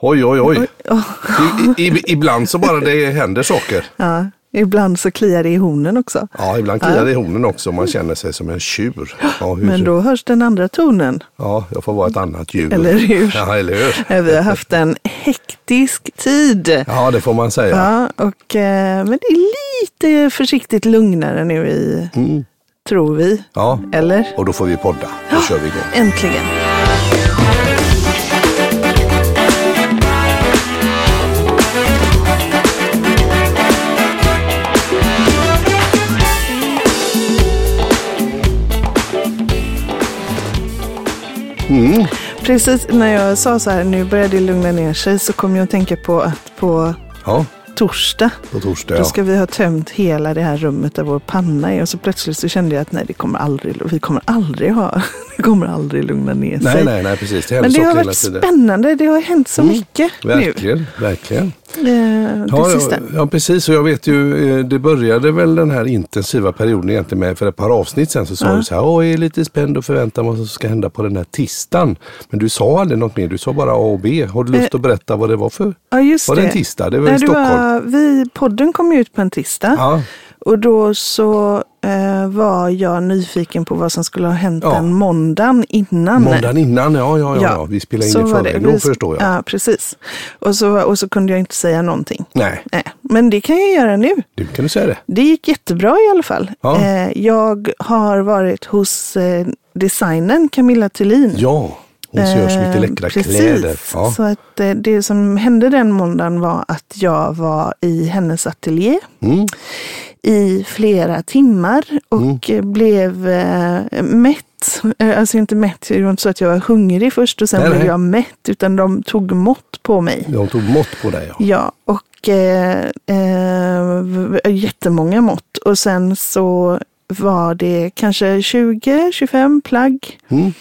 Oj, oj, oj. I, i, ibland så bara det händer saker. Ja, ibland så kliar det i hornen också. Ja, ibland kliar det i hornen också man känner sig som en tjur. Ja, Men då hörs den andra tonen. ja jag får vara ett annat djur. Eller hur? Ja, eller hur? Vi har haft en hektisk tid. Ja, det får man säga. Ja, och, eh, men det är lite försiktigt lugnare nu i, Mm. tror vi. Ja, Eller? och då får vi podda. Då kör vi igång. Äntligen. Mm. Precis när jag sa så här, nu börjar det lugna ner sig, så kom jag att tänka på att på Ja, torsdag, på torsdag. då Ja. ska vi ha tömt hela det här rummet där vår panna är. Och så plötsligt så kände jag att nej, det kommer aldrig, vi kommer aldrig ha, det kommer aldrig lugna ner sig. Nej, nej, nej, precis. Det Men det har varit spännande, det har hänt så Mm, mycket Verkligen, verkligen. nu. Eh, det Ja, sista. ja, precis. Och jag vet ju, eh, det började väl den här intensiva perioden egentligen med, för ett par avsnitt sen så sa Ja. du så här, jag är lite spänd och förväntar mig vad som ska hända på den här tisdagen. Men du sa aldrig något mer, du sa bara A och B. Har du lust Eh, att berätta vad det var för? Ja, just Var det det. en tisdag? Det var Nej, i det Stockholm? var, vi, podden kom ju ut på en tisdag. Ja, Och då så eh, var jag nyfiken på vad som skulle ha hänt Ja. den måndagen innan. måndagen innan, ja, ja, ja, ja. Vi spelade in så i förväg. Då förstår jag. Ja, precis. Och så, och så kunde jag inte säga någonting. Nej, Nej, men det kan jag göra nu. du kan du säga det. Det gick jättebra i alla fall. Ja. Eh, jag har varit hos eh, designern Camilla Thulin. Ja, hon gör så mycket läckra precis. kläder. Ja. Så att eh, det som hände den måndagen var att jag var i hennes ateljé Mm. I flera timmar och Mm. blev eh, mätt. Eh, Alltså inte mätt, det var inte så att jag var hungrig först och sen Nej, blev nej. jag mätt, utan de tog mått på mig. De tog mått på dig. Ja. Ja, och eh, eh, jättemånga mått. Och sen så var det kanske 20-25 plagg Mm.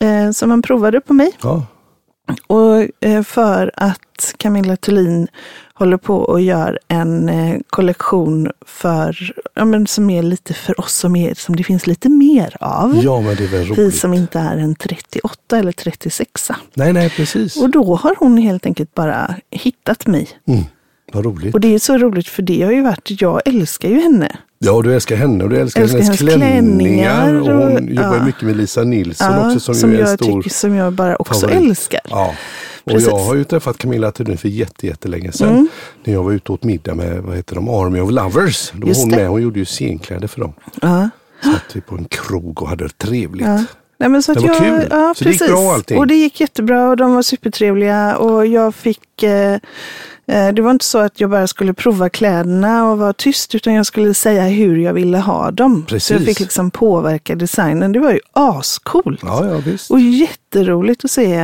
eh, som man provade på mig. Ja. Och eh, för att Camilla Thulin håller på och gör en eh, kollektion för, ja, men som är lite för oss som, är, som det finns lite mer av. ja, men det är väl Vi roligt. som inte är en 38 eller 36. Nej, nej, precis. Och då har hon helt enkelt bara hittat mig. Mm. Vad roligt. Och det är så roligt för det har ju varit, jag älskar ju henne. Ja, du älskar henne och du älskar, Älskar hennes hennes klänningar. klänningar Och hon och- jobbar ja. mycket med Lisa Nilsson Ja, också som, ju är en jag stor tycker, som jag bara också favorit. älskar. Ja. Och Precis. jag har ju träffat Camilla Thulin för jätte, jättelänge sedan. Mm. När jag var ute åt middag med vad heter de, Army of Lovers. Då var hon det. med. Hon gjorde ju scenkläder för dem. Ja. Satt vi på en krog och hade trevligt. Ja. Nej, men så att Det var jag, kul. Ja, Så det gick precis. bra allting. Och det gick jättebra och de var supertrevliga och jag fick eh, det var inte så att jag bara skulle prova kläderna och vara tyst utan jag skulle säga hur jag ville ha dem. Så Precis. jag fick liksom påverka designen. Det var ju ascoolt. Ja, ja visst. Och jätteroligt att se.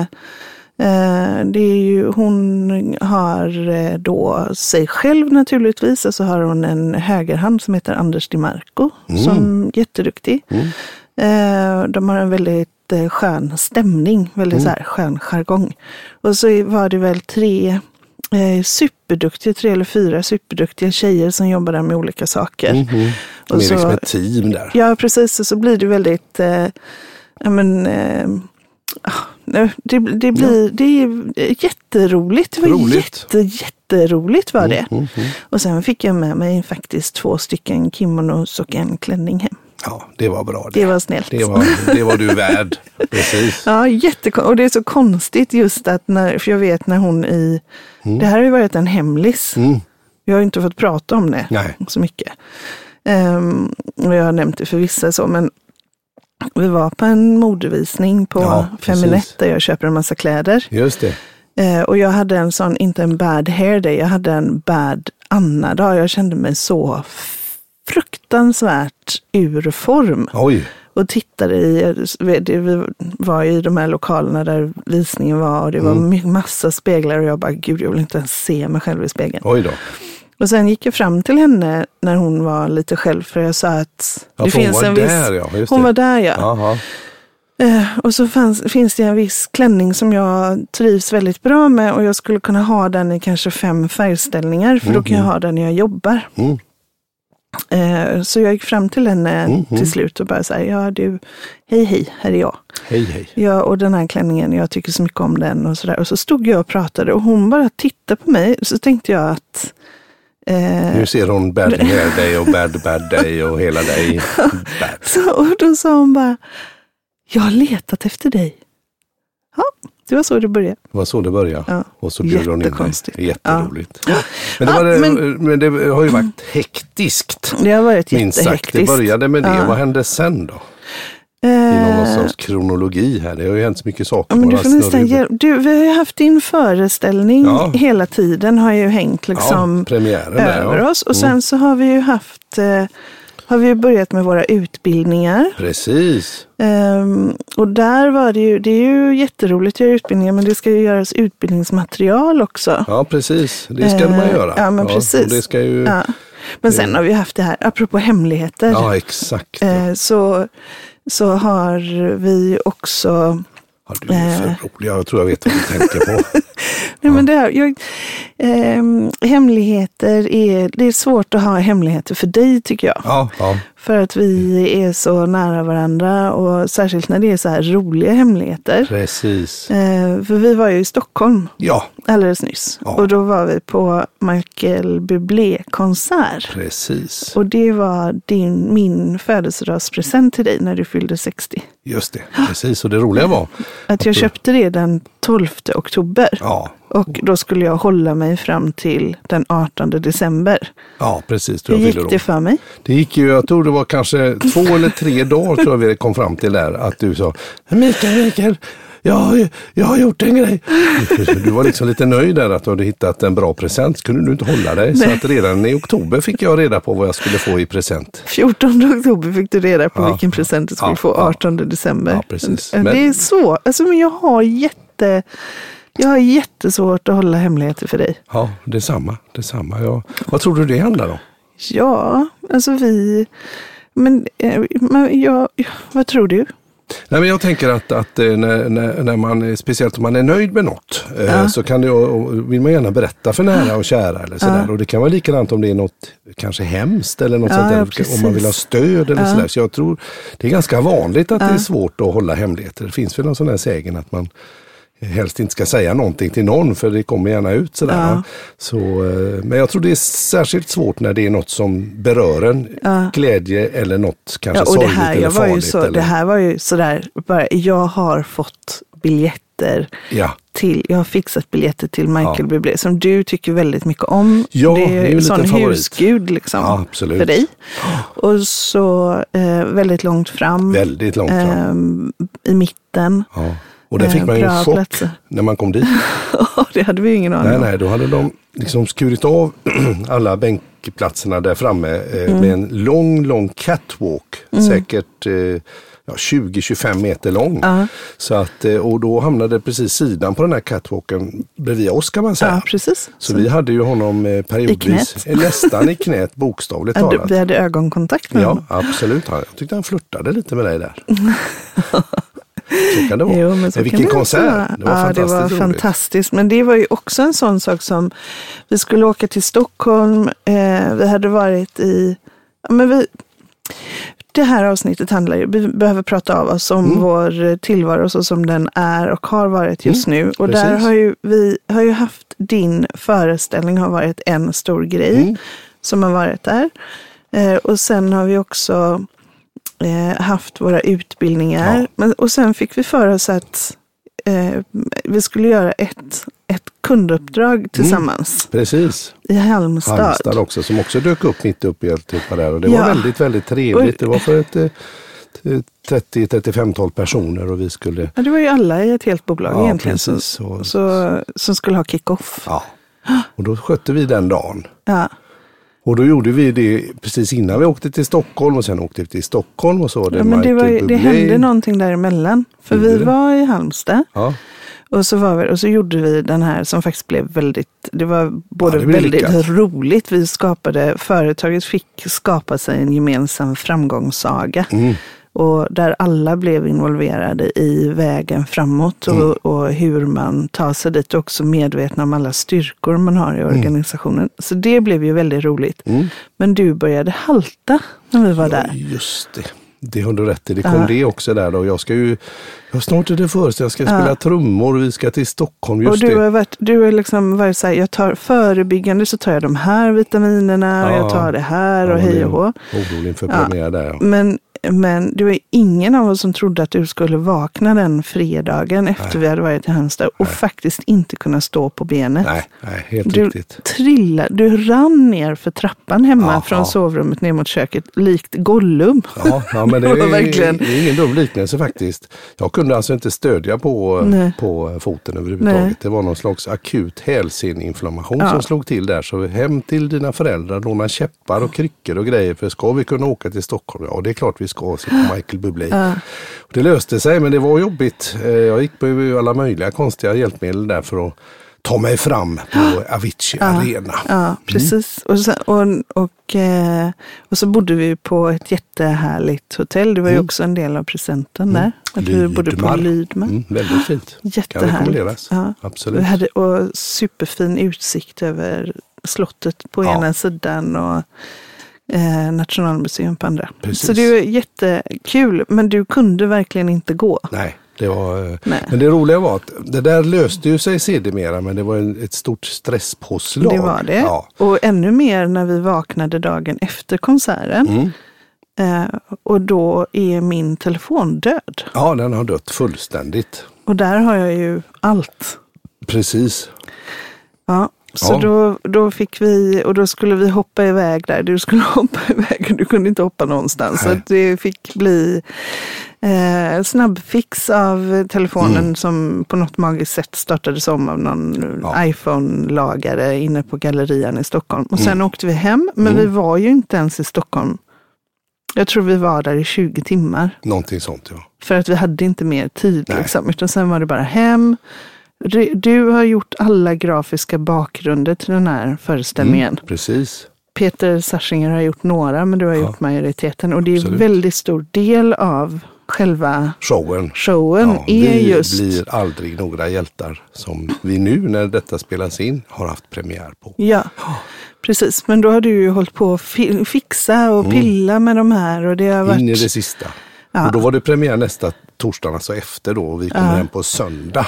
Eh, Det är ju, hon har eh, då sig själv naturligtvis och så har hon en högerhand som heter Anders DiMarco som är jätteduktig. Eh, De har en väldigt eh, skön stämning, väldigt så här skön jargong. Och så var det väl tre eh, superduktiga, tre eller fyra superduktiga tjejer som jobbar där med olika saker. Mhm. De är så- liksom ett team där. Ja, precis. Och så blir det väldigt, eh, ja men, eh, ah, det, det blir, det är jätteroligt. Det var Roligt. jätte, jätteroligt var det. Mm, mm. Och sen fick jag med mig faktiskt två stycken kimonos och en klänning hem. Ja, det var bra. Det var snällt. Det var, det var du värd. Precis. Ja, jättekonstigt. Och det är så konstigt just att när, för jag vet när hon i, det här har ju varit en hemlis. Mm. Vi har ju inte fått prata om det Nej. så mycket. Um, och jag har nämnt det för vissa så, men vi var på en modevisning på Ja, precis. Feminette där jag köper en massa kläder. Just det. Eh, och jag hade en sån, inte en bad hair day, jag hade en bad Anna-dag. Jag kände mig så fruktansvärt ur form. Oj. Och tittade i, vi var i de här lokalerna där visningen var och det var Mm. massa speglar och jag bara, gud jag vill inte ens se mig själv i spegeln. Oj då. Och sen gick jag fram till henne när hon var lite själv för jag sa att Ja, det finns var en där, viss... ja. Hon var där ja. Jaha. Eh, och så fanns, finns det en viss klänning som jag trivs väldigt bra med och jag skulle kunna ha den i kanske fem färgställningar för då kan jag ha den när jag jobbar. Mm. Eh, så jag gick fram till henne Mhm. till slut och bara så här, ja du, hej hej, här är jag. Hej hej. Ja, och den här klänningen, jag tycker så mycket om den och sådär. Och så stod jag och pratade och hon bara tittade på mig. Så tänkte jag att eh, Nu ser hon Bad Hair Day och Bad Bad Day och hela dig. Så, och då sa hon bara, jag har letat efter dig. Det var så det började. Det var så det började. Ja. Och så bjöd hon in. Jättekonstigt. Jätteroligt. Ja. Men, det var men- men... det har ju varit hektiskt. Det har varit Minst sagt. Det började med det. Ja. Vad hände sen då? I någon Eh, sorts kronologi här. Det har ju hänt så mycket saker. Ja, men du får nästan hjälp. Du, vi har ju haft din föreställning hela tiden. Har ju hängt liksom där, över ja. oss. Och sen så har vi ju haft eh, har vi börjat med våra utbildningar. Precis. Ehm, och där var det ju, det är ju jätteroligt att göra utbildningar men det ska ju göras utbildningsmaterial också. Ja, precis. Det ska man Eh, göra. ja, men precis. och det ska ju... Ja. Men sen har vi haft det här, apropå hemligheter. Ja, exakt. Ja. eh, så, så har vi också Ja, du är för eh. rolig. Jag tror jag vet vad du tänker på. Nej, men det här, jag, ehm, hemligheter är, det är svårt att ha hemligheter för dig tycker jag. Ja, ja. För att vi är så nära varandra och särskilt när det är så här roliga hemligheter. precis. Eh, för vi var ju i Stockholm Ja, alldeles nyss Ja. och då var vi på Michael Bublé-konsert. precis. Och det var din, min födelsedagspresent till dig när du fyllde 60. Just det. Precis. Och det roliga var, Att jag köpte det den 12 oktober. ja, Och då skulle jag hålla mig fram till den 18 december. ja precis. Hur gick det för mig? Det gick ju, jag tror det var kanske två eller tre dagar tror jag vi kom fram till där. Att du sa, Mikael, Mikael, jag, har- jag har gjort en grej. Du var liksom lite nöjd där att du hade hittat en bra present. Så kunde du inte hålla dig. Så Nej. att redan i oktober fick jag reda på vad jag skulle få i present. 14 oktober fick du reda på Ja. vilken present du skulle Ja, få ja. 18 december. Ja, precis. Det Men- är så. Alltså, men jag har jätte... Jag har jättesvårt att hålla hemligheter för dig. Ja, detsamma. detsamma. Ja. Vad tror du det handlar om? Ja, alltså vi... Men, eh, men jag, vad tror du? Nej, men jag tänker att, att eh, när, när, när man, speciellt om man är nöjd med något, eh, Ja. så kan det, vill man gärna berätta för nära och kära. Eller sådär. Och det kan vara likadant om det är något kanske hemskt eller något Ja, sånt ja, där, om man vill ha stöd eller Ja. sådär. Så jag tror det är ganska vanligt att det är svårt att hålla hemligheter. Det finns väl någon sån här sägen att man helst inte ska säga någonting till någon för det kommer gärna ut sådär. Ja. Så, eh, men jag tror det är särskilt svårt när det är något som berör en glädje eller något kanske Ja, och det sorgligt här, eller jag var ju farligt. så, eller, det här var ju sådär, bara, jag har fått biljetter ja. till, jag har fixat biljetter till Michael Ja. Bublé som du tycker väldigt mycket om. Ja, det det är ju en sån favorit. husgud liksom Ja, absolut. för dig. Och så eh, väldigt långt fram, Väldigt långt fram. ehm, i mitten. Ja. Och där fick man ju en chock platser. när man kom dit. det hade vi ju ingen aning Nej, om. nej, då hade de liksom skurit av alla bänkplatserna där framme eh, Mm. med en lång, lång catwalk. Säkert eh, ja, 20-25 meter lång. Ja. Så att, eh, och då hamnade precis sidan på den här catwalken bredvid oss kan man säga. Ja, precis. Så vi hade ju honom eh, periodvis eh, nästan i knät bokstavligt Ja, talat. vi hade ögonkontakt med Ja, honom. absolut. Han- Jag tyckte han flörtade lite med dig där. Så kan det vara. Jo, men vilken kan det konsert! Det var ja, det fantastiskt var roligt. fantastiskt. Men det var ju också en sån sak som, vi skulle åka till Stockholm, eh, vi hade varit i, ja, men vi, det här avsnittet handlar ju, vi behöver prata av oss om Mm. vår tillvaro så som den är och har varit just nu. Och där precis. har ju vi har ju haft din föreställning har varit en stor grej Mm. som har varit där. Eh, och sen har vi också eh, haft våra utbildningar. Ja. Men, och sen fick vi för oss att eh, vi skulle göra ett, ett kunduppdrag tillsammans Precis. i Halmstad. Mm. Halmstad också som också dök upp mitt uppe i alltihopa där. Och det Ja. var väldigt, väldigt trevligt. Det var för ett eh, t- 30-35-tal personer och vi skulle... Ja, det var ju alla i ett helt bolag Ja, egentligen som, precis. Och- så, som skulle ha kick-off. Ja. Och då skötte vi den dagen. Ja. Och då gjorde vi det precis innan vi åkte till Stockholm och sen åkte vi till Stockholm och så var det Ja, men det, var, det hände någonting däremellan. För Gjorde vi det? var i Halmstad Ja, och så, var vi, och så gjorde vi den här som faktiskt blev väldigt, det var både det blev väldigt lyckat. roligt. Vi skapade, företaget fick skapa sig en gemensam framgångssaga. Mm. Och där alla blev involverade i vägen framåt och, Mm. och hur man tar sig dit. Och också medvetna om alla styrkor man har i organisationen. Så det blev ju väldigt roligt. Mm. Men du började halta när vi var där. Ja, just det. Det har du rätt i. Det kom Ja. det också där då. Jag ska ju, ja, snart är det föreställning. Jag ska spela trummor. Vi ska till Stockholm. Just och du det. har, varit, du har liksom varit så här, jag tar förebyggande så tar jag de här vitaminerna och Ja. jag tar det här Ja, och hej och hå. Orolig inför Ja. premiär där. Ja. Men, men det var ingen av oss som trodde att du skulle vakna den fredagen efter vi hade varit i Halmstad och faktiskt inte kunna stå på benet. Nej, nej, helt Du riktigt. trillade, du rann ner för trappan hemma Ja, från ja. sovrummet ner mot köket, likt Gollum. Ja, ja, men det är, det är ingen dum liknelse faktiskt. Jag kunde alltså inte stödja på, Nej. på foten överhuvudtaget. Nej. Det var någon slags akut hälseninflammation Ja. som slog till där. Så hem till dina föräldrar, låna käppar och kryckor och grejer. För ska vi kunna åka till Stockholm? Ja, det är klart vi ska, se på Michael Bublé. Ja. Och Det löste sig, men det var jobbigt. Eh, Jag gick på alla möjliga konstiga hjälpmedel där för att ta mig fram på Avicii Arena. Ja, precis. Och, sen, och, och, eh, och så bodde vi på ett jättehärligt hotell. Det var ju också en del av presenten där. Att vi bodde på Lydmar. Lydmar. Mm, väldigt fint. Jättehärligt. Ja. Absolut. Vi hade och superfin utsikt över slottet på Ja. ena sidan och eh, Nationalmuseum på andra. Precis. Så det var jättekul, men du kunde verkligen inte gå. Nej, det var... eh, Nej. Men det roliga var att det där löste ju sig sedermera men det var en, ett stort stresspåslag. Det var det. Ja. Och ännu mer när vi vaknade dagen efter konserten. Mm. Eh, och då är min telefon död. ja, den har dött fullständigt. Och där har jag ju allt. Precis. Ja, så Ja. Då, då fick vi, och då skulle vi hoppa iväg där. Du skulle hoppa iväg och du kunde inte hoppa någonstans. Så Nej. att det fick bli eh, snabbfix av telefonen Mm. som på något magiskt sätt startades om av någon Ja. iPhone-lagare inne på Gallerian i Stockholm. Och Mm. sen åkte vi hem, men vi var ju inte ens i Stockholm. Jag tror vi var där i 20 timmar. Någonting sånt ja. För att vi hade inte mer tid. Nej. Liksom, utan sen var det bara hem. Du har gjort alla grafiska bakgrunder till den här föreställningen. Mm, precis. Peter Sarsinger har gjort några, men du har Ja. gjort majoriteten. Och det är en Absolut. väldigt stor del av själva Showen. showen. Ja, är vi just... blir aldrig några hjältar som vi nu när detta spelas in har haft premiär på. Ja, precis. Men då har du ju hållit på att fi- fixa och pilla med de här. Och det har varit... Mm. In i det sista. Ja. Och då var det premiär nästa torsdag, alltså efter då. Och vi kommer Ja. hem på söndag.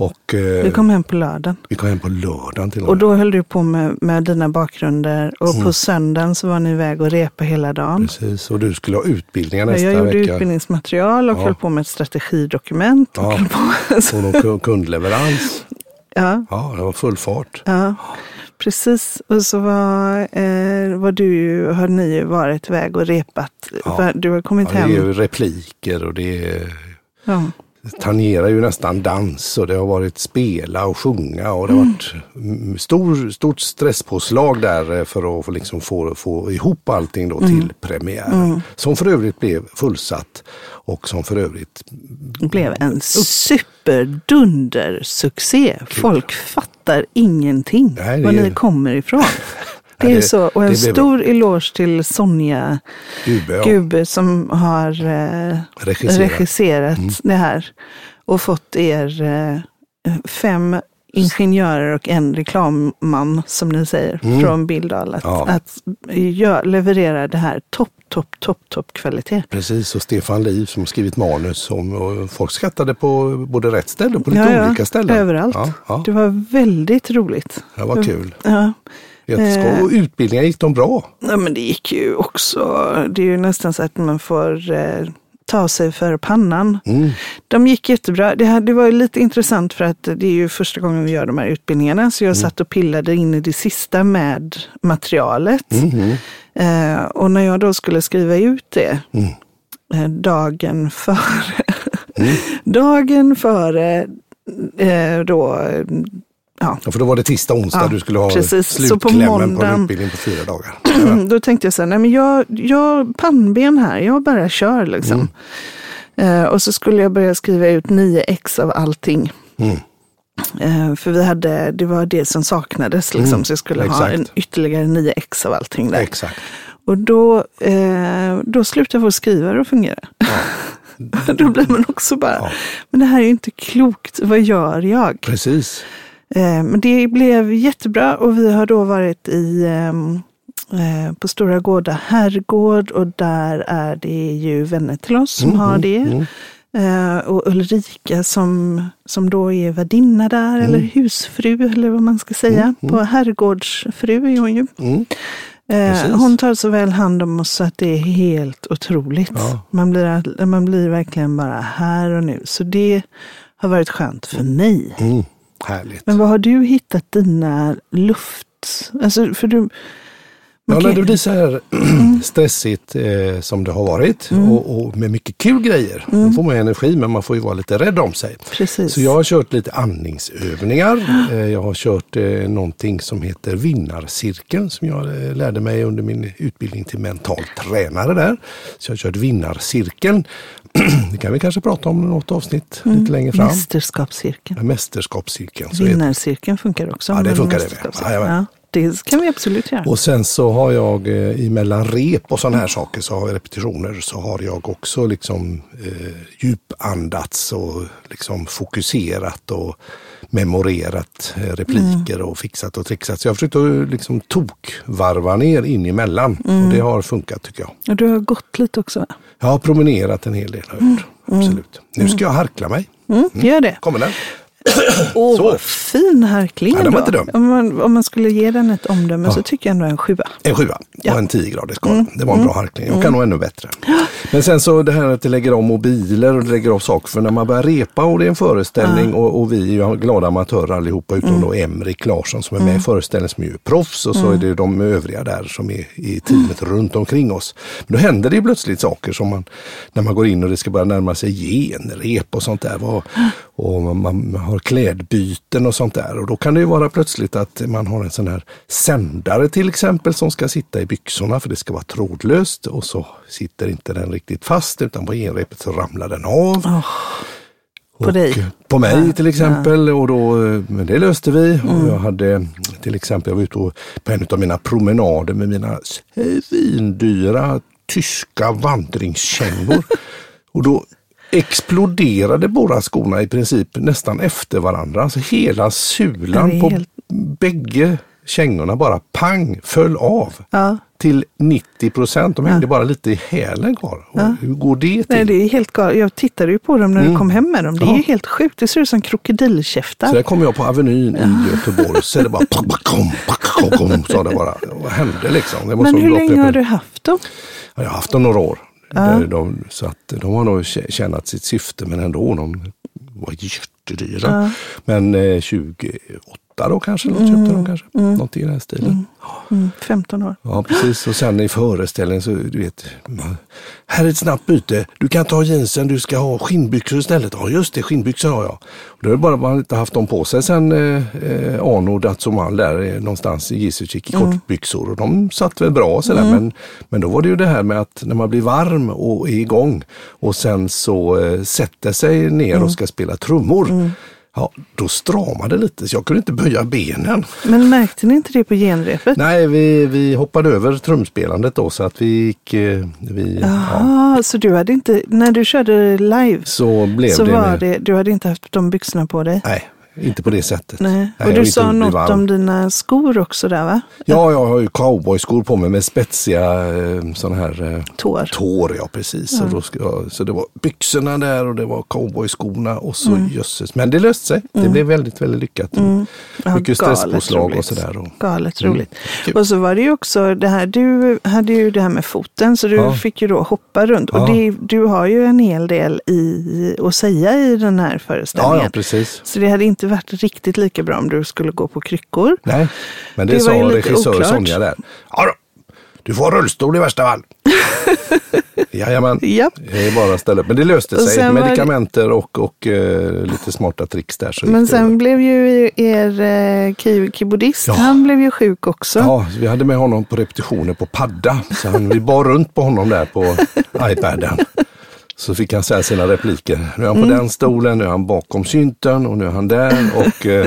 Och eh, Vi kom hem på lördagen. vi kom hem på lördagen till och Och med. då höll du på med, med dina bakgrunder. Och Mm. på söndagen så var ni iväg och repa hela dagen. Precis, och du skulle ha utbildningar nästa jag gjorde vecka. utbildningsmaterial och Ja. höll på med ett strategidokument. Och Ja. höll på. Och någon ku- kundleverans. Ja, Ja, det var full fart. ja, precis. Och så var, eh, var du, har ni ju varit iväg och repat. Ja. Du har kommit Ja, det är hem. ju repliker och det är, Ja. Tangerar ju nästan dans och det har varit spela och sjunga och det har varit mm, stor, stort stresspåslag där eh, för att få, liksom få, få ihop allting då till premiären. Som för övrigt blev fullsatt och som för övrigt blev en superdundersuccé. Folk fattar ingenting Nej, det var ni kommer ifrån. Det är det- så. Och en det blev stor eloge till Sonja Gube, ja, Gube som har eh, regisserat. regisserat det här och fått er eh, fem ingenjörer och en reklamman, som ni säger, från Billdal att, Ja. att gö- leverera det här topp, topp, topp, topp kvalitet. Precis, och Stefan Liv som skrivit manus. Om, och folk skattade på både rätt ställe och på lite olika ställen. överallt. Ja, ja, Det var väldigt roligt. det var kul. Ja. Jätteskoj. Eh. Och utbildningar gick de bra? Ja, men det gick ju också, det är ju nästan så att man får eh, ta sig för pannan. Mm. De gick jättebra. Det, här, det var ju lite intressant för att det är ju första gången vi gör de här utbildningarna. Så jag satt och pillade in i det sista med materialet. Mhm. Eh, och när jag då skulle skriva ut det Mm. eh, dagen före, Mm. dagen före eh, då, ja, Ja, för då var det tisdag, onsdag Ja, du skulle ha precis. Så på slutklämmen på, en måndagen- utbildning på fyra dagar. då tänkte jag så här, nej men jag, jag pannben här, jag bara kör liksom. Mm. Eh, och så skulle jag börja skriva ut 9 ex av allting. Mm. Eh, för vi hade, det var det som saknades liksom, Mm, så jag skulle ha exakt. en ytterligare 9 ex av allting där. Exakt. Och då, eh, då slutar vår skrivare att fungera. då blir man också bara, men det här är ju inte klokt, vad gör jag? Precis. Eh, men det blev jättebra och vi har då varit i ehm, eh, på Stora Gårda herrgård och där är det ju vänner till oss som har det. mm. Eh, och Ulrika som, som då är värdinna där, Mm. eller husfru eller vad man ska säga. På herrgårdsfru är hon ju. Mm. Precis. hon tar så väl hand om oss så att det är helt otroligt. Ja. Man, blir, man blir verkligen bara här och nu. Så det har varit skönt för mig. Härligt. Men vad har du hittat dina luft... Alltså, för du... Ja, man när det blir så här stressigt eh, som det har varit Mm. och, och med mycket kul grejer. Då får man energi men man får ju vara lite rädd om sig. Precis. Så jag har kört lite andningsövningar. Eh, jag har kört eh, någonting som heter vinnarcirkeln som jag eh, lärde mig under min utbildning till mental tränare där. Så jag har kört vinnarcirkeln. det kan vi kanske prata om i något avsnitt Mm. lite längre fram. Mästerskapscirkeln. Mästerskapscirkeln. så heter Vinnarcirkeln funkar också. Ja, det funkar det med. mästerskapscirkeln. Ja, det kan vi absolut göra. Och sen så har jag eh, emellan rep och sådana här saker, så har jag repetitioner, så har jag också liksom eh, djupandats och liksom fokuserat och memorerat eh, repliker och fixat och trixat. Så jag har försökt att liksom tokvarva ner in emellan och det har funkat tycker jag. Och du har gått lite också va? Jag har promenerat en hel del, har jag gjort. Absolut. Nu ska jag harkla mig. Mm, Gör det. Kommer den? Åh, Så. vad fin harkling Ja, inte dum. Om man, om man skulle ge den ett omdöme så tycker jag ändå en sjua. En sjua Ja. och en 10 graders skala. Det var en bra harkling. Jag kan nog ännu bättre. Men sen så det här att det lägger av mobiler och det lägger av saker. För när man börjar repa och det är en föreställning och, och vi är ju glada amatörer allihopa utom då Emrik Larsson som är med i föreställningen som är ju proffs och så är det de övriga där som är i teamet runt omkring oss. Men då händer det ju plötsligt saker som man när man går in och det ska börja närma sig genrep och sånt där. Vad- Och man, man har klädbyten och sånt där. Och då kan det ju vara plötsligt att man har en sån här sändare till exempel som ska sitta i byxorna för det ska vara trådlöst och så sitter inte den riktigt fast utan på genrepet så ramlar den av. På Och, dig. På mig till exempel. Och då, men det löste vi. Och jag hade till exempel, jag var ute och- på en av mina promenader med mina svindyra tyska vandringskängor. och då exploderade båda skorna i princip nästan efter varandra. Alltså hela sulan på helt- bägge kängorna bara pang föll av. Ja. Till 90 procent. De hängde bara lite i hälen kvar. Och Hur går det till? Nej, det är helt galet. Jag tittade ju på dem när du kom hem med dem. Det är Ja. ju helt sjukt. Det ser ut som Så krokodilkäftar. där kom jag på Avenyn i Göteborg så det bara pakom, pakom, sa det bara. Vad hände liksom? Det var Men så hur länge har du haft dem? Ja, Jag har haft dem några år. Där De, så att de har nog tjä- tjänat sitt syfte men ändå. De var jättedyra. Men eh, 28 då kanske, något köpte de kanske. Något i den här stilen. Mm, 15 år. Ja, precis. Och sen i föreställningen så, du vet, här är ett snabbt byte. Du kan ta jeansen, du ska ha skinnbyxor istället. Ja, just det, skinnbyxor har jag. Och det är bara man inte haft dem på sig sen eh, eh, Arno Datsomal där eh, någonstans i Gisukik i kortbyxor. Och de satt väl bra sådär. Men, men då var det ju det här med att när man blir varm och är igång och sen så eh, sätter sig ner och ska spela trummor. Ja, då stramade det lite så jag kunde inte böja benen. Men märkte ni inte det på genrepet? Nej, vi, vi hoppade över trumspelandet då så att vi gick... eh, Vi, ja, Jaha, så du hade inte, när du körde live så blev så det, var det, du hade inte haft de byxorna på dig? Nej, inte på det sättet. Nej. Nej, Och du sa något om dina skor också där va? Ja, jag har ju cowboyskor på mig med spetsiga eh, sådana här eh, Tår. tår. Ja, precis. Ska jag, så det var byxorna där och det var cowboyskorna och så Mm. jösses. Men det löste sig. Det blev väldigt, väldigt lyckat. Ja, Mycket stresspåslag och roligt. sådär. Och, Galet Mm. roligt. Kul. Och så var det ju också det här, du hade ju det här med foten så du Ja. fick ju då hoppa runt. Ja. Och det, du har ju en hel del i, att säga i den här ja, föreställningen. ja, precis. Så det hade inte varit riktigt lika bra om du skulle gå på kryckor. Nej, men det, Det sa regissör oklart. Sonja där. Ja då, du får rullstol i värsta fall. Jajamän, Japp. det är bara upp. Men det löste Och sig. var det- Medikamenter och, och eh, lite smarta tricks där. Så Men sen blev ju er key- keyboardist, Ja. han blev ju sjuk också. Ja, vi hade med honom på repetitioner på padda. Så han, vi bar runt på honom där på iPaden. Så fick han säga sina repliker. Nu är han på Mm. den stolen, nu är han bakom synten och nu är han där. Och eh,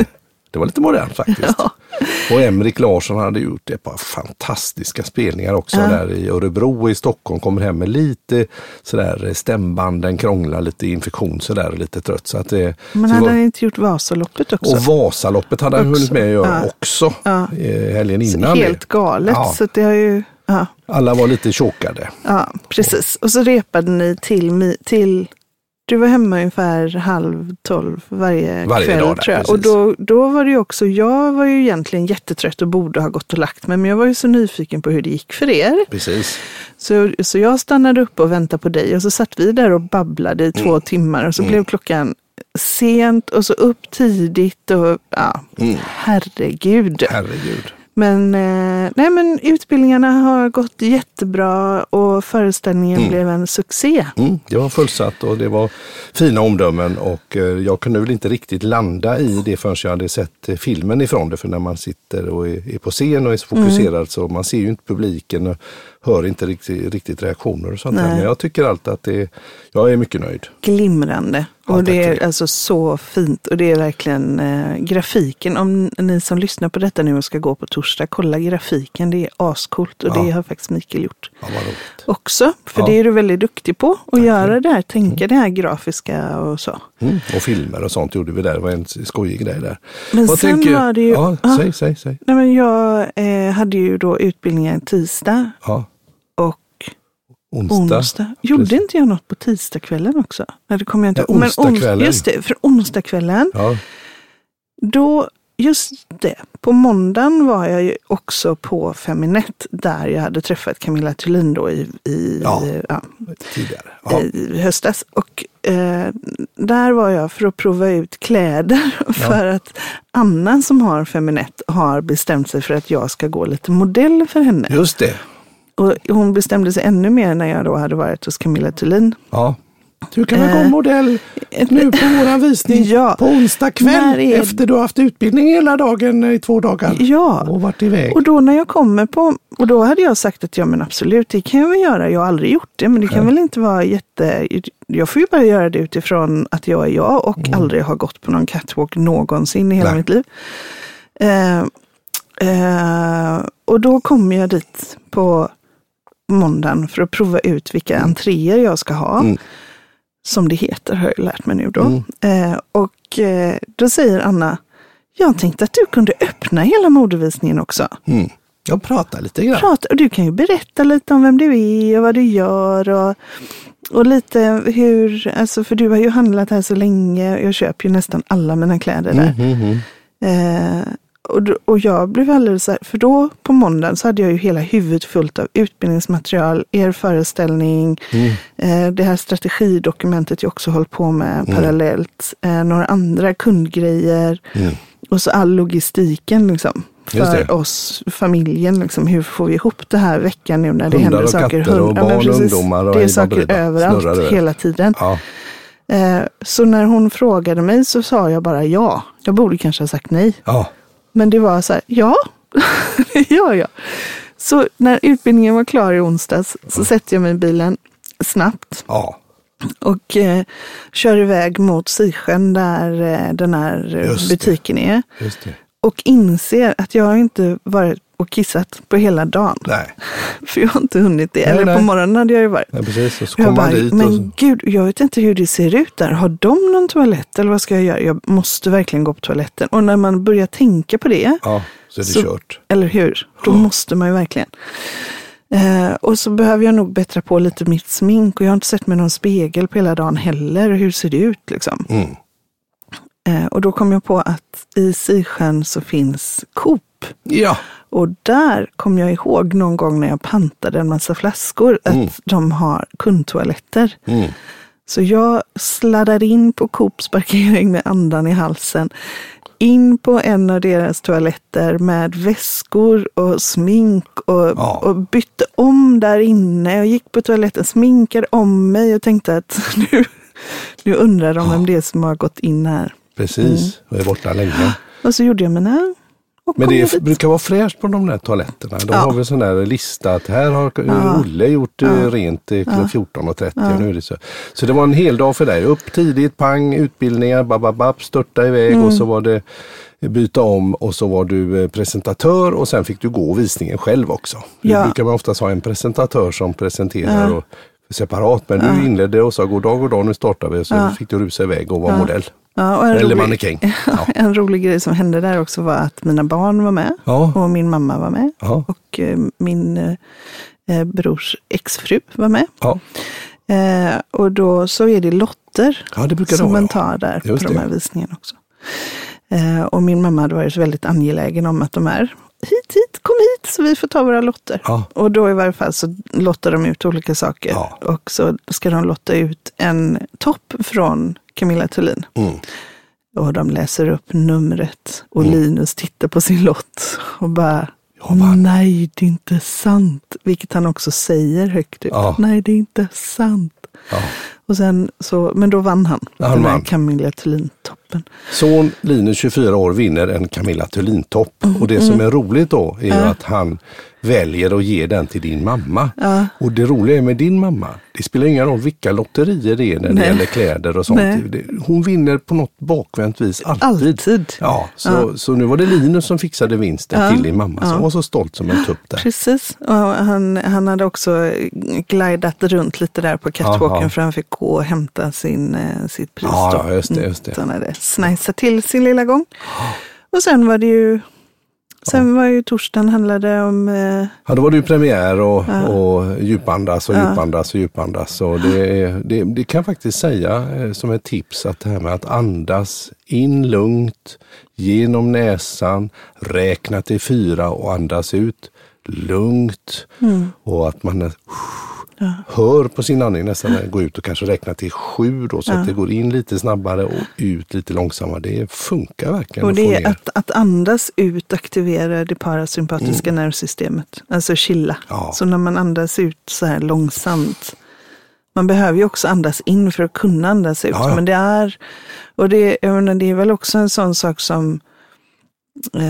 det var lite modernt faktiskt. Ja. Och Emrik Larsson hade gjort ett par fantastiska spelningar också Ja. där i Örebro och i Stockholm. Kommer hem med lite sådär stämbanden krånglar, lite infektion sådär och lite trött. Så att det, Men så hade han inte gjort Vasaloppet också? och Vasaloppet hade han Också. hunnit med att göra Ja. också Ja. eh, helgen Så innan. Helt det. galet. Så det har ju, ja, Alla var lite chokade. ja, precis. Och så repade ni till, till du var hemma ungefär halv tolv varje, Varje kväll dag tror jag. precis. Och då, då var det ju också, jag var ju egentligen jättetrött och borde ha gått och lagt mig. Men jag var ju så nyfiken på hur det gick för er. Precis. Så, så jag stannade upp och väntade på dig och så satt vi där och babblade i två Mm. timmar och så blev klockan sent och så upp tidigt och ja, Mm. herregud. Herregud. Men, eh, nej, men utbildningarna har gått jättebra och föreställningen Mm. blev en succé. Mm, det var fullsatt och det var fina omdömen och eh, jag kunde väl inte riktigt landa i det förrän jag hade sett eh, filmen ifrån det. För när man sitter och är, är på scen och är så fokuserad Mm. så man ser ju inte publiken hör inte riktigt, riktigt reaktioner och sånt där. Men jag tycker alltid att det, jag är mycket nöjd. Glimrande. Ja, och tack det är alltså så fint. Och det är verkligen eh, grafiken. Om ni som lyssnar på detta nu och ska gå på torsdag, kolla grafiken. Det är ascoolt och Ja. det har faktiskt Mikael gjort Ja, också. För Ja. det är du väldigt duktig på. Att Tack göra det. här, tänka det här grafiska och så. Mm, och filmer och sånt gjorde vi där. Det var en skojig grej där. Men Vad sen tänker- var det ju... Ja, Ja. säg, säg, säg. Nej, men jag eh, hade ju då utbildningen tisdag Ja, onsdag. onsdag. Gjorde Precis. inte jag något på tisdagskvällen också? Nej, det kommer jag inte Ja, ons- onsdagskvällen. Just det, för onsdagskvällen. Ja, Då, just det, på måndagen var jag ju också på Feminett där jag hade träffat Camilla Thulin då i, i, Ja. ja, tidigare. I höstas. Och eh, där var jag för att prova ut kläder för att Anna som har Feminett har bestämt sig för att jag ska gå lite modell för henne. Just det. Och hon bestämde sig ännu mer när jag då hade varit hos Camilla Thulin. Ja. Du kan väl Eh, gå modell nu på våran visning Ja. på onsdag kväll är- efter du har haft utbildning hela dagen i två dagar Ja, och varit iväg. och då när jag kommer på, och då hade jag sagt att ja men absolut, det kan jag väl göra. Jag har aldrig gjort det, men det kan väl inte vara jätte... Jag får ju bara göra det utifrån att jag är jag och aldrig har gått på någon catwalk någonsin i hela Nej. mitt liv. Eh, eh, och då kommer jag dit på måndagen för att prova ut vilka entréer jag ska ha. Mm. Som det heter har jag lärt mig nu då. Mm. Eh, och eh, då säger Anna, jag tänkte att du kunde öppna hela modevisningen också. Mm. Jag pratar lite grann. Prata, och du kan ju berätta lite om vem du är och vad du gör. Och, och lite hur, alltså för du har ju handlat här så länge. Jag köper ju nästan alla mina kläder där. Mm, mm, mm. Eh, och, och jag blev alldeles så här, för då på måndagen så hade jag ju hela huvudet fullt av utbildningsmaterial, er föreställning, Mm. eh, det här strategidokumentet jag också hållit på med parallellt, eh, några andra kundgrejer Mm. och så all logistiken liksom. För oss, familjen, liksom, hur får vi ihop det här veckan nu när det Hundar händer och saker? katter och ja, men barn och ungdomar och Det är saker baberiba. överallt Snurrar hela tiden. Ja. Eh, så när hon frågade mig så sa jag bara ja. Jag borde kanske ha sagt nej. Ja. Men det var så här, ja, det gör jag. Så när utbildningen var klar i onsdags så sätter jag mig i bilen snabbt Ja. och eh, kör iväg mot Sisjön där eh, den här eh, Just det. butiken är. Det. Och inser att jag har inte varit och kissat på hela dagen. Nej. För jag har inte hunnit det. Nej, Eller nej. på morgonen hade jag ju varit. Nej, precis. Och så Jag bara, dit men och så. gud, jag vet inte hur det ser ut där. Har de någon toalett eller vad ska jag göra? Jag måste verkligen gå på toaletten. Och när man börjar tänka på det, Ja, så är det Så- kört. eller hur? Då måste man ju verkligen. Eh, och så behöver jag nog bättra på lite mitt smink och jag har inte sett mig någon spegel på hela dagen heller. Hur ser det ut liksom? Mm. Eh, och då kom jag på att i Sisjön så finns Coop. Ja. Och där kom jag ihåg någon gång när jag pantade en massa flaskor att Mm. de har kundtoaletter. Mm. Så jag sladdade in på Coops parkering med andan i halsen. In på en av deras toaletter med väskor och smink och, Ja. och bytte om där inne. Jag gick på toaletten, sminkade om mig och tänkte att nu, nu undrar de vem det är som har gått in här. Precis. Mm. Och är borta länge. Och så gjorde jag mina Men det dit. brukar vara fräscht på de där toaletterna. De Ja. har väl sån där lista att här har Ja. Olle gjort eh, Ja. rent till Ja. 14.30. Nu är det så. så det var en hel dag för dig. Upp tidigt, pang, utbildningar, bababab, störta iväg Mm. och så var det byta om och så var du eh, presentatör och sen fick du gå visningen själv också. Ja. brukar man oftast ha en presentatör som presenterar Ja. och separat. Men du inledde och sa god dag, god dag, nu startar vi. Så fick du rusa iväg och vara modell. Ja, och en Eller rolig- mannekäng. Ja. En rolig grej som hände där också var att mina barn var med Ja. och min mamma var med Ja. och eh, min eh, brors exfru var med. Ja. Eh, och då så är det lotter Ja, det som man ja. tar där Just på de det. här visningarna också. Eh, och min mamma hade varit väldigt angelägen om att de är hit, hit, kom hit så vi får ta våra lotter. Ja. Och då i varje fall så lottar de ut olika saker. Ja. Och så ska de lotta ut en topp från Camilla Thulin. Mm. Och de läser upp numret och Linus tittar på sin lott och bara. Nej, det är inte sant. Vilket han också säger högt ut. Ja. Nej, det är inte sant. Ja. Och sen så, men då vann han. Ja, han den vann. Camilla Thulin-toppen. Son Linus 24 år vinner en Camilla Thulin-topp. Mm, Och det som är roligt då är ju att han väljer att ge den till din mamma. Ja. Och det roliga är med din mamma, det spelar ingen roll vilka lotterier det är när det Nej. gäller kläder och sånt. Nej. Det- Hon vinner på något bakvänt vis alltid. Alltid. Ja, så, så nu var det Linus som fixade vinsten Ja. till din mamma som var så stolt som en tupp där. Precis. Och han, han hade också glidat runt lite där på catwalken för han fick gå och hämta sin, eh, sitt pris. Ja, ja, just det, just det. Snajsat till sin lilla gång. Och sen var det ju Sen var ju torsdagen handlade om eh, Ja, då var det ju premiär och, och djupandas och djupandas och djupandas. Och det, det, det kan jag faktiskt säga eh, som ett tips att det här med att andas in lugnt genom näsan, räkna till fyra och andas ut lugnt. Och att man hör på sin andning nästan gå ut och kanske räkna till sju då, så att det går in lite snabbare och ut lite långsammare. Det funkar verkligen. Och att det är ner. att, att andas ut aktiverar det parasympatiska nervsystemet, alltså chilla. Mm. Ja. Så när man andas ut så här långsamt, man behöver ju också andas in för att kunna andas ut. Ja, ja. Men det är, och det, menar, det är väl också en sån sak som,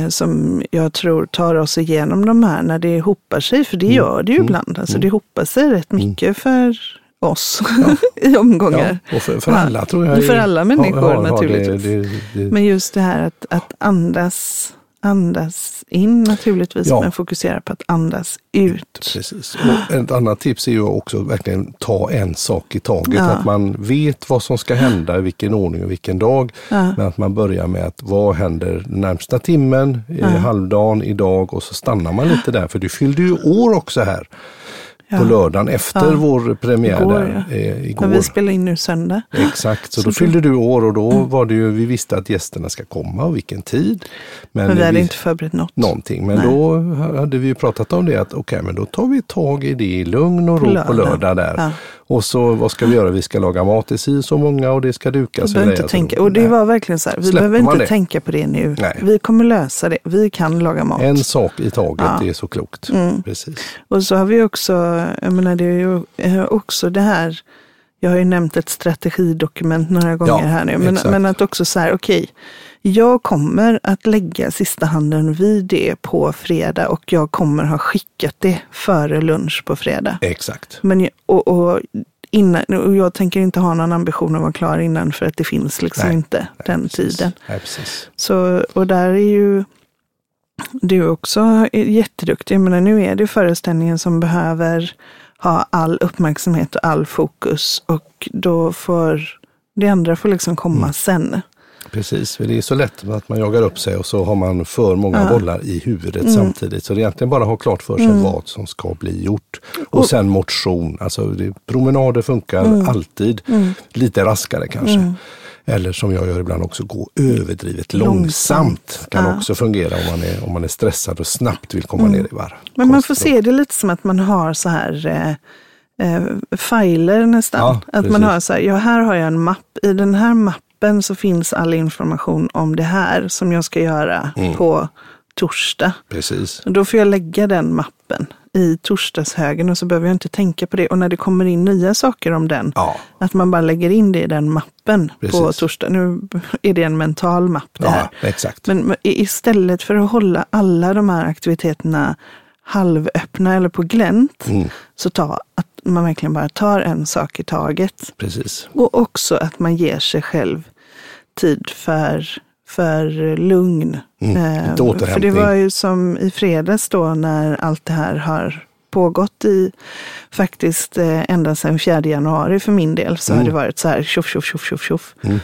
som jag tror tar oss igenom de här när det hopar sig, för det Mm. gör det ju ibland. Alltså det hopar sig rätt mycket för oss i Ja, omgångar. och för, för Ja. alla tror jag. För alla människor har- har det- naturligtvis. det- det- Men just det här att, att andas, andas in naturligtvis, Ja. men fokusera på att andas ut. Precis. Och ett annat tips är ju också verkligen ta en sak i taget. Ja. Att man vet vad som ska hända, i vilken ordning och vilken dag. Ja. Men att man börjar med att vad händer närmsta timmen, i halvdagen, idag och så stannar man lite där. För du fyllde ju år också här på lördagen efter Ja. vår premiär Igår, där, ja. eh, igår. Men vi spelar in nu söndag. Exakt, så då Så fyllde du år och då var det ju, vi visste att gästerna ska komma och vilken tid. Men vi hade inte förberett något. någonting. Men Nej. då hade vi ju pratat om det att okej, men då tar vi tag i det i lugn och ro På på lördag. lördag där. Och så vad ska vi göra? Vi ska laga mat i si så många och det ska dukas. Vi behöver inte tänka. Och det nej. var verkligen så här, vi Släpper behöver inte det? tänka på det nu. Nej. Vi kommer lösa det. Vi kan laga mat. En sak i taget, Ja. Mm. det är så klokt. Precis. Och så har vi också, jag menar det är ju också det här, jag har ju nämnt ett strategidokument några gånger Ja, här nu, men, men att också så här, okej, jag kommer att lägga sista handen vid det på fredag och jag kommer ha skickat det före lunch på fredag. Exakt. Men, och, och, innan, och jag tänker inte ha någon ambition att vara klar innan för att det finns liksom Nej, inte nej, den precis. tiden. Nej, precis. Så, och där är ju du också jätteduktig. Men nu är det föreställningen som behöver ha all uppmärksamhet och all fokus. Och då får det andra får liksom komma Mm. sen. Precis, för det är så lätt att man jagar upp sig och så har man för många Ja. bollar i huvudet Mm. samtidigt. Så det är egentligen bara att ha klart för sig vad som ska bli gjort. Och, Och- sen motion, alltså det, promenader funkar Mm. alltid. Lite raskare kanske. Eller som jag gör ibland också, gå överdrivet långsamt. Långsamt, Kan ja. också fungera om man, är, om man är stressad och snabbt vill komma ner i varv. Men man får se det lite som att man har så här eh, eh, filer nästan. Ja, att man har så här, ja här har jag en mapp. I den här mappen så finns all information om det här som jag ska göra Mm. på torsdag. Precis. Och Då får jag lägga den mappen i torsdagshögen och så behöver jag inte tänka på det. Och när det kommer in nya saker om den, Ja, att man bara lägger in det i den mappen på Precis. torsdag. Nu är det en mental mapp det här. ja exakt. Men istället för att hålla alla de här aktiviteterna halvöppna eller på glänt, Mm, så ta att man verkligen bara tar en sak i taget. precis. Och också att man ger sig själv tid för, för lugn. Mm, Eh, lite för det var ju som i fredags då när allt det här har pågått i faktiskt eh, ända sedan 4 januari för min del så har Mm. det varit så här tjoff, tjoff, tjoff, tjoff, tjoff. Mm.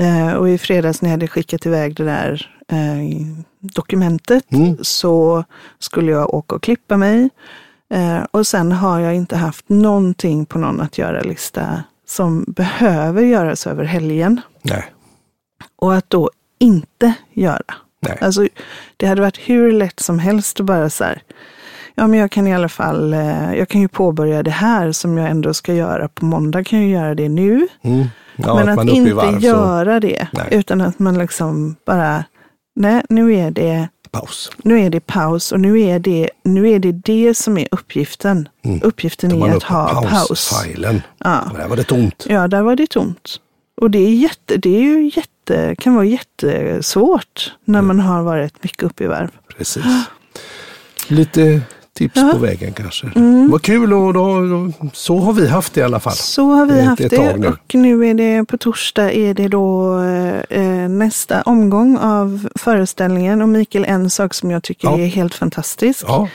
Eh, och i fredags när jag hade skickat iväg det där eh, dokumentet Mm. så skulle jag åka och klippa mig. Eh, och sen har jag inte haft någonting på någon att göra-lista som behöver göras över helgen. Nej, Och att då inte göra. nej. Alltså, det hade varit hur lätt som helst att bara så här, ja men jag kan i alla fall, eh, jag kan ju påbörja det här som jag ändå ska göra på måndag, kan jag göra det nu. Mm. Ja, men att att, inte varv, så göra det, Nej. utan att man liksom bara, nej nu är det paus. nu är det paus och nu är det nu är det, det som är uppgiften. Mm. Uppgiften Tar är att ha paus. pausfilen. Ja. Där var det tomt. ja, där var det tomt. Och det är, jätte, det är ju jätte, kan vara jättesvårt när man har varit mycket uppe i varv. Precis. Lite tips Ja. på vägen kanske. Mm. Vad kul och då, så har vi haft det i alla fall. Så har vi är haft ett det nu. och nu är det på torsdag är det då eh, nästa omgång av föreställningen och Mikael en sak som jag tycker Ja. är helt fantastisk. Ja,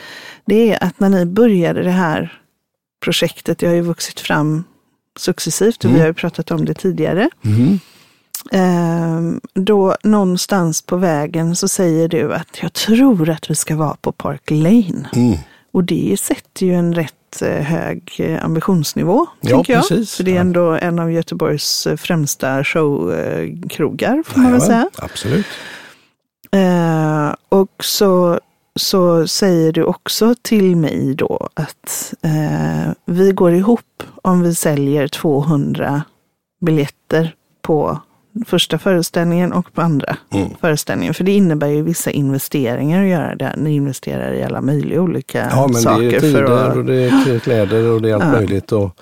Det är att när ni började det här projektet, det har ju vuxit fram successivt och Mm. vi har ju pratat om det tidigare. mm. Ehm, då någonstans på vägen så säger du att jag tror att vi ska vara på Park Lane. Mm. Och det sätter ju en rätt eh, hög eh, ambitionsnivå, Ja, jag. precis. För det är ändå en av Göteborgs eh, främsta showkrogar, får man väl säga. Absolut. Eh, och så, så säger du också till mig då att eh, vi går ihop om vi säljer 200 biljetter på första föreställningen och på andra Mm. föreställningen. För det innebär ju vissa investeringar att göra det. Ni investerar i alla möjliga olika Ja, men saker. det är för tider att, och det är kläder och det är allt Ja. möjligt. Och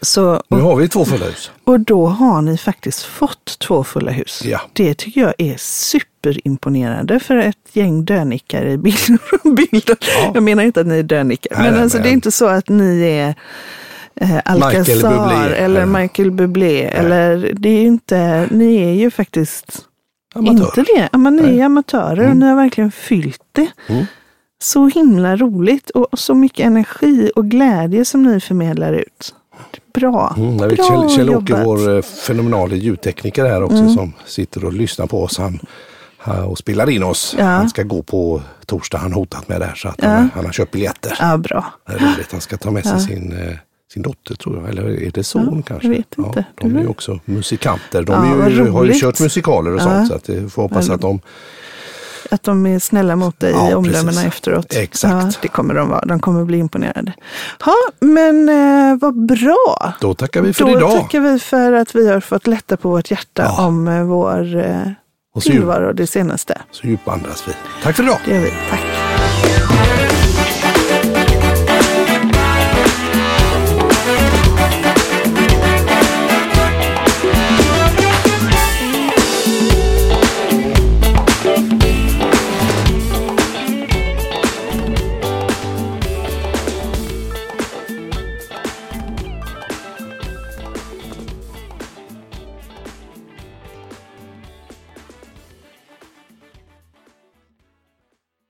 så, nu och, har vi två fulla hus. och då har ni faktiskt fått två fulla hus. Ja. Det tycker jag är superimponerande för ett gäng dönickare i bilder. bilder. Ja. Jag menar inte att ni är dönickare, Nej, men nej, alltså, men- det är inte så att ni är eh, Alcazar eller Michael Bublé. Eller, det är ju inte, ni är ju faktiskt Amatör. inte det. Ja, men ni Nej. är amatörer och ni har verkligen fyllt det. Mm. Så himla roligt och så mycket energi och glädje som ni förmedlar ut. Bra. Mm, Bra Kjell, Kjell Åke, vår eh, fenomenala ljudtekniker här också Mm. som sitter och lyssnar på oss han, och spelar in oss. Ja. Han ska gå på torsdag, han hotat med det här så att Ja. han, han har köpt biljetter. Ja, bra. Det är roligt, han ska ta med sig sin, eh, sin dotter tror jag, eller är det son Ja, kanske? jag vet inte. Ja, de är ju också musikanter. De Ja, ju, har ju kört musikaler och sånt så att det får hoppas att de Att de är snälla mot dig Ja, i omdömena efteråt. Exakt. Ja, det kommer de vara. De kommer bli imponerade. Ja, men eh, vad bra. Då tackar vi för Då idag. tackar vi för att vi har fått lätta på vårt hjärta Ja. om eh, vår eh, Och tillvaro det senaste. så djupandas vi. Tack för idag. Det gör vi. Tack.